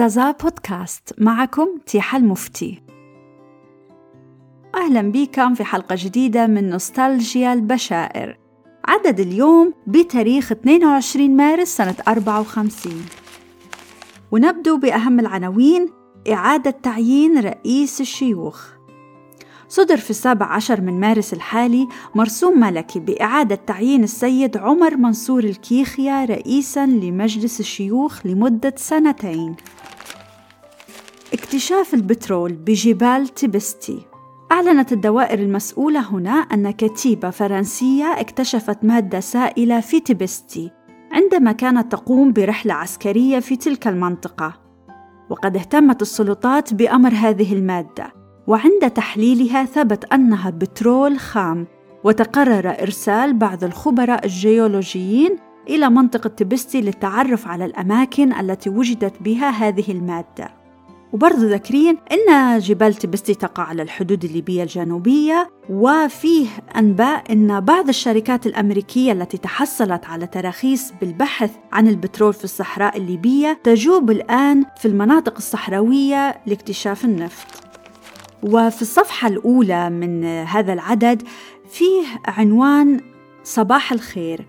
زازا بودكاست. معكم تيحة المفتي. أهلا بكم في حلقة جديدة من نوستالجيا البشائر. عدد اليوم بتاريخ 22 مارس سنة 54 ونبدو بأهم العناوين إعادة تعيين رئيس الشيوخ. صدر في السابع عشر من مارس الحالي مرسوم ملكي بإعادة تعيين السيد عمر منصور الكيخيا رئيساً لمجلس الشيوخ لمدة سنتين. اكتشاف البترول بجبال تبستي. أعلنت الدوائر المسؤولة هنا أن كتيبة فرنسية اكتشفت مادة سائلة في تبستي عندما كانت تقوم برحلة عسكرية في تلك المنطقة. وقد اهتمت السلطات بأمر هذه المادة وعند تحليلها ثبت أنها بترول خام وتقرر إرسال بعض الخبراء الجيولوجيين إلى منطقة تبستي للتعرف على الأماكن التي وجدت بها هذه المادة. وبرضه ذاكرين أن جبال تبستي تقع على الحدود الليبية الجنوبية وفيه أنباء أن بعض الشركات الأمريكية التي تحصلت على تراخيص بالبحث عن البترول في الصحراء الليبية تجوب الآن في المناطق الصحراوية لاكتشاف النفط. وفي الصفحة الأولى من هذا العدد فيه عنوان صباح الخير.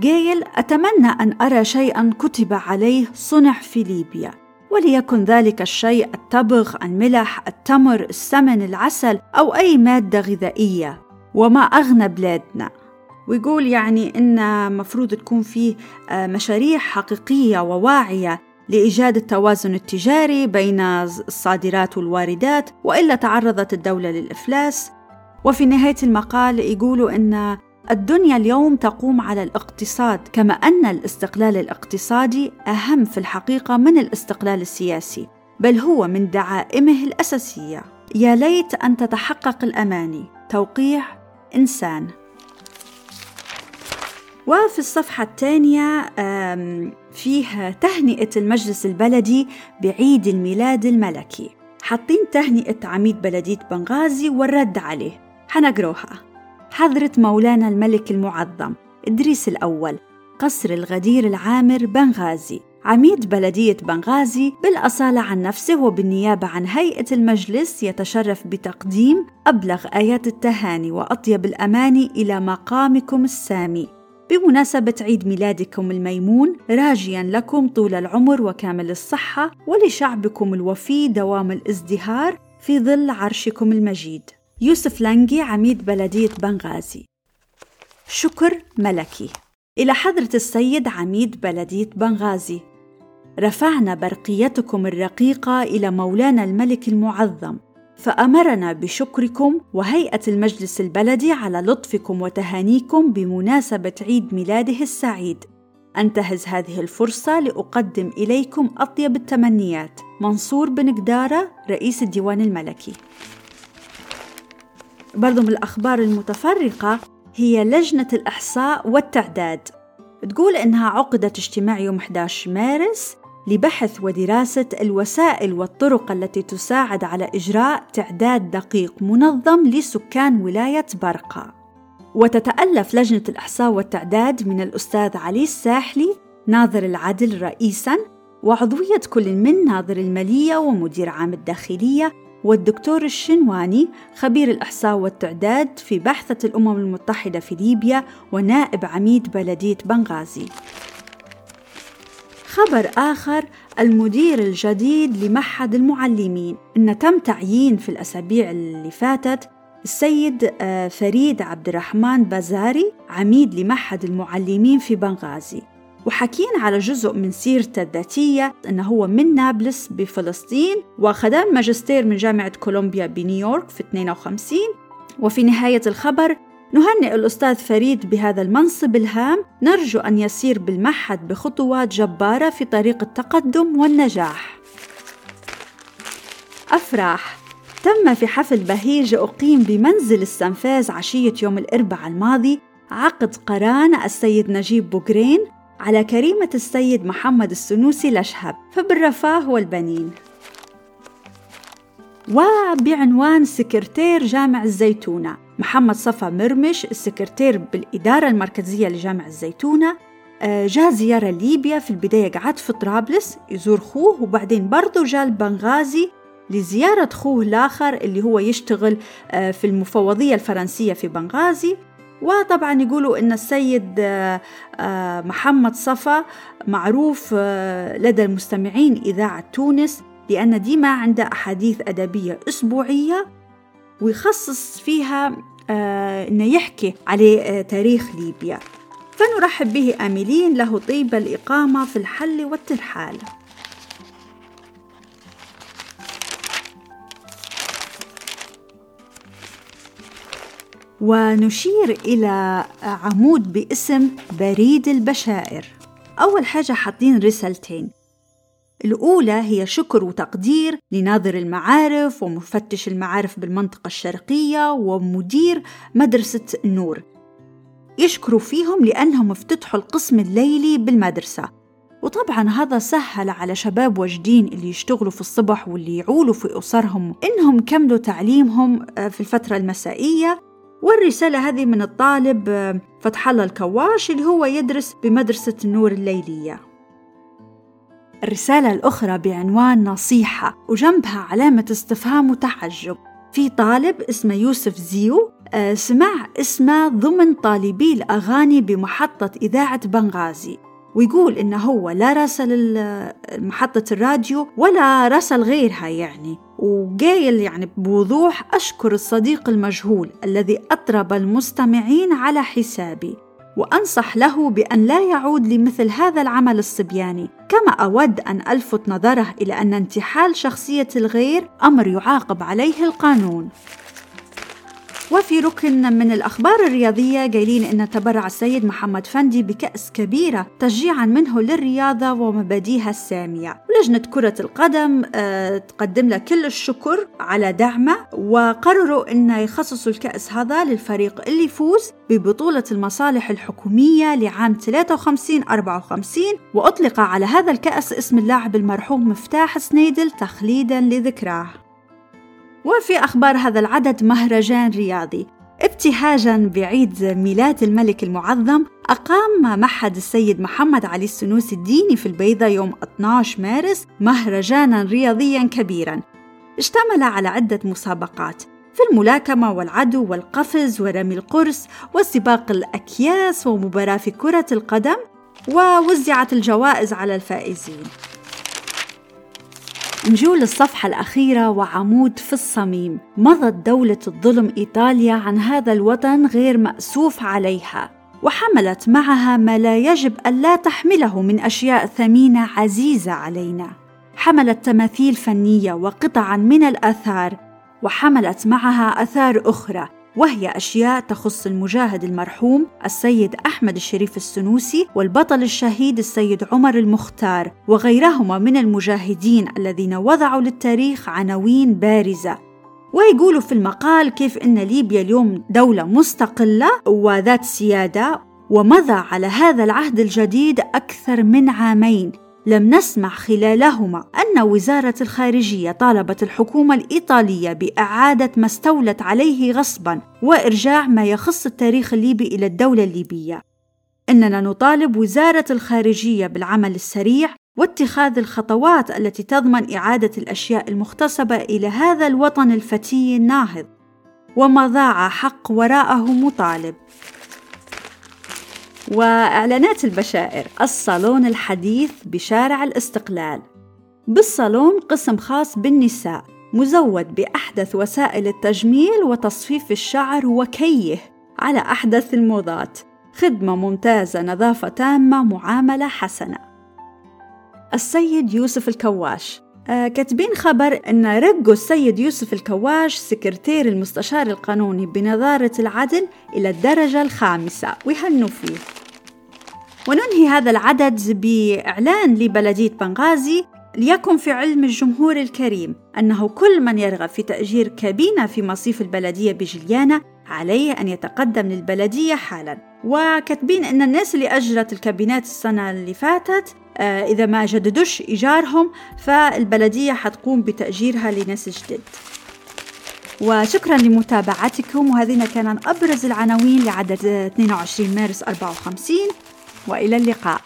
جيل أتمنى أن أرى شيئا كتب عليه صنع في ليبيا. وليكن ذلك الشيء التبغ الملح التمر السمن العسل أو أي مادة غذائية. وما أغنى بلادنا. ويقول يعني إن مفروض تكون فيه آه، مشاريع حقيقية وواعية لإيجاد التوازن التجاري بين الصادرات والواردات وإلا تعرضت الدولة للإفلاس. وفي نهاية المقال يقولوا أن الدنيا اليوم تقوم على الاقتصاد كما أن الاستقلال الاقتصادي أهم في الحقيقة من الاستقلال السياسي بل هو من دعائمه الأساسية. يا ليت أن تتحقق الأماني. توقيع إنسان. وفي الصفحة الثانية فيه تهنئة المجلس البلدي بعيد الميلاد الملكي. حاطين تهنئة عميد بلدية بنغازي والرد عليه. حنقروها حضرة مولانا الملك المعظم إدريس الأول قصر الغدير العامر بنغازي عميد بلدية بنغازي بالأصالة عن نفسه وبالنيابة عن هيئة المجلس يتشرف بتقديم أبلغ آيات التهاني وأطيب الأماني إلى مقامكم السامي. بمناسبة عيد ميلادكم الميمون راجيا لكم طول العمر وكامل الصحة ولشعبكم الوفي دوام الازدهار في ظل عرشكم المجيد. يوسف لانجي عميد بلدية بنغازي شكر ملكي إلى حضرة السيد عميد بلدية بنغازي رفعنا برقيتكم الرقيقة إلى مولانا الملك المعظم فأمرنا بشكركم وهيئة المجلس البلدي على لطفكم وتهانيكم بمناسبة عيد ميلاده السعيد. أنتهز هذه الفرصة لأقدم إليكم أطيب التمنيات. منصور بن قدارة رئيس الديوان الملكي. برضو من الأخبار المتفرقة هي لجنة الإحصاء والتعداد. تقول إنها عقدت اجتماع يوم 11 مارس لبحث ودراسة الوسائل والطرق التي تساعد على إجراء تعداد دقيق منظم لسكان ولاية برقة. وتتألف لجنة الإحصاء والتعداد من الأستاذ علي الساحلي ناظر العدل رئيساً وعضوية كل من ناظر المالية ومدير عام الداخلية والدكتور الشنواني خبير الإحصاء والتعداد في بعثة الأمم المتحدة في ليبيا ونائب عميد بلدية بنغازي. خبر آخر المدير الجديد لمعهد المعلمين. إن تم تعيين في الأسابيع اللي فاتت السيد آه، فريد عبد الرحمن بازاري عميد لمعهد المعلمين في بنغازي. وحكين على جزء من سيرته الذاتية أنه هو من نابلس بفلسطين وخدم ماجستير من جامعة كولومبيا بنيويورك في 52 وفي نهاية الخبر نهنئ الأستاذ فريد بهذا المنصب الهام نرجو أن يسير بالمعهد بخطوات جبارة في طريق التقدم والنجاح. أفراح. تم في حفل بهيج أقيم بمنزل السنفاز عشية يوم الأربعاء الماضي عقد قران السيد نجيب بوغرين على كريمة السيد محمد السنوسي لشهب فبالرفاه والبنين. وبعنوان سكرتير جامع الزيتونة. محمد صفا مرمش السكرتير بالإدارة المركزية لجامع الزيتونة. آه، جاء زيارة ليبيا في البداية قعد في طرابلس يزور خوه وبعدين برضه جاء بنغازي لزيارة خوه الآخر اللي هو يشتغل آه، في المفوضية الفرنسية في بنغازي. وطبعا يقولوا إن السيد آه، محمد صفا معروف لدى المستمعين إذاعة تونس لأن ديما عنده أحاديث أدبية أسبوعية ويخصص فيها إنه يحكي على تاريخ ليبيا. فنرحب به آملين له طيب الإقامة في الحل والترحال. ونشير إلى عمود باسم بريد البشائر. أول حاجة حاطين رسالتين. الأولى هي شكر وتقدير لناظر المعارف ومفتش المعارف بالمنطقة الشرقية ومدير مدرسة النور. يشكروا فيهم لأنهم افتتحوا القسم الليلي بالمدرسة. وطبعا هذا سهل على شباب وجدين اللي يشتغلوا في الصبح واللي يعولوا في أسرهم إنهم كملوا تعليمهم آه، في الفترة المسائية. والرسالة هذه من الطالب آه، فتح الله الكواش اللي هو يدرس بمدرسة النور الليلية. الرسالة الأخرى بعنوان نصيحة وجنبها علامة استفهام وتعجب. في طالب اسمه يوسف زيو آه، سمع اسمه ضمن طالبي الأغاني بمحطة إذاعة بنغازي ويقول إنه هو لا راسل محطة الراديو ولا راسل غيرها يعني. وقايل يعني بوضوح أشكر الصديق المجهول الذي أطرب المستمعين على حسابي وأنصح له بأن لا يعود لمثل هذا العمل الصبياني. كما أود أن ألفت نظره إلى أن انتحال شخصية الغير أمر يعاقب عليه القانون. وفي ركن من الأخبار الرياضية قايلين أن تبرع السيد محمد فندي بكأس كبيرة تشجيعا منه للرياضة ومبادئها السامية. ولجنة كرة القدم أه تقدم له كل الشكر على دعمه وقرروا أن يخصصوا الكأس هذا للفريق اللي يفوز ببطولة المصالح الحكومية لعام 53-54 وأطلق على هذا الكأس اسم اللاعب المرحوم مفتاح سنيدل تخليدا لذكراه. وفي أخبار هذا العدد مهرجان رياضي. ابتهاجا بعيد ميلاد الملك المعظم أقام معهد السيد محمد علي السنوسي الديني في البيضة يوم 12 مارس مهرجانا رياضيا كبيرا. اشتمل على عدة مسابقات. في الملاكمة والعدو والقفز ورمي القرص وسباق الأكياس ومباراة في كرة القدم ووزعت الجوائز على الفائزين. نجول الصفحة الأخيرة وعمود في الصميم. مضت دولة الظلم إيطاليا عن هذا الوطن غير مأسوف عليها وحملت معها ما لا يجب ألا تحمله من أشياء ثمينة عزيزة علينا. حملت تماثيل فنية وقطعا من الآثار وحملت معها آثار أخرى وهي أشياء تخص المجاهد المرحوم السيد أحمد الشريف السنوسي والبطل الشهيد السيد عمر المختار وغيرهما من المجاهدين الذين وضعوا للتاريخ عناوين بارزة. ويقولوا في المقال كيف أن ليبيا اليوم دولة مستقلة وذات سيادة ومضى على هذا العهد الجديد أكثر من عامين. لم نسمع خلالهما أن وزارة الخارجية طالبت الحكومة الإيطالية بإعادة ما استولت عليه غصبا وإرجاع ما يخص التاريخ الليبي إلى الدولة الليبية. إننا نطالب وزارة الخارجية بالعمل السريع واتخاذ الخطوات التي تضمن إعادة الأشياء المغتصبة إلى هذا الوطن الفتي الناهض. وما ضاع حق وراءه مطالب وإعلانات البشائر الصالون الحديث بشارع الاستقلال. بالصالون قسم خاص بالنساء مزود بأحدث وسائل التجميل وتصفيف الشعر وكيه على أحدث الموضات. خدمة ممتازة نظافة تامة معاملة حسنة. السيد يوسف الكواش كاتبين خبر أن رقوا السيد يوسف الكواش سكرتير المستشار القانوني بنظارة العدل إلى الدرجة الخامسة. ويهنوا فيه. وننهي هذا العدد بإعلان لبلدية بنغازي ليكن في علم الجمهور الكريم أنه كل من يرغب في تأجير كابينة في مصيف البلدية بجليانا عليه أن يتقدم للبلدية حالا. وكاتبين أن الناس اللي أجرت الكابينات السنة اللي فاتت آه، إذا ما جددوش إيجارهم فالبلدية حتقوم بتأجيرها لناس جدد وشكرا لمتابعتكم وهذه كانت أبرز العناوين لعدد 22 مارس 54 وإلى اللقاء.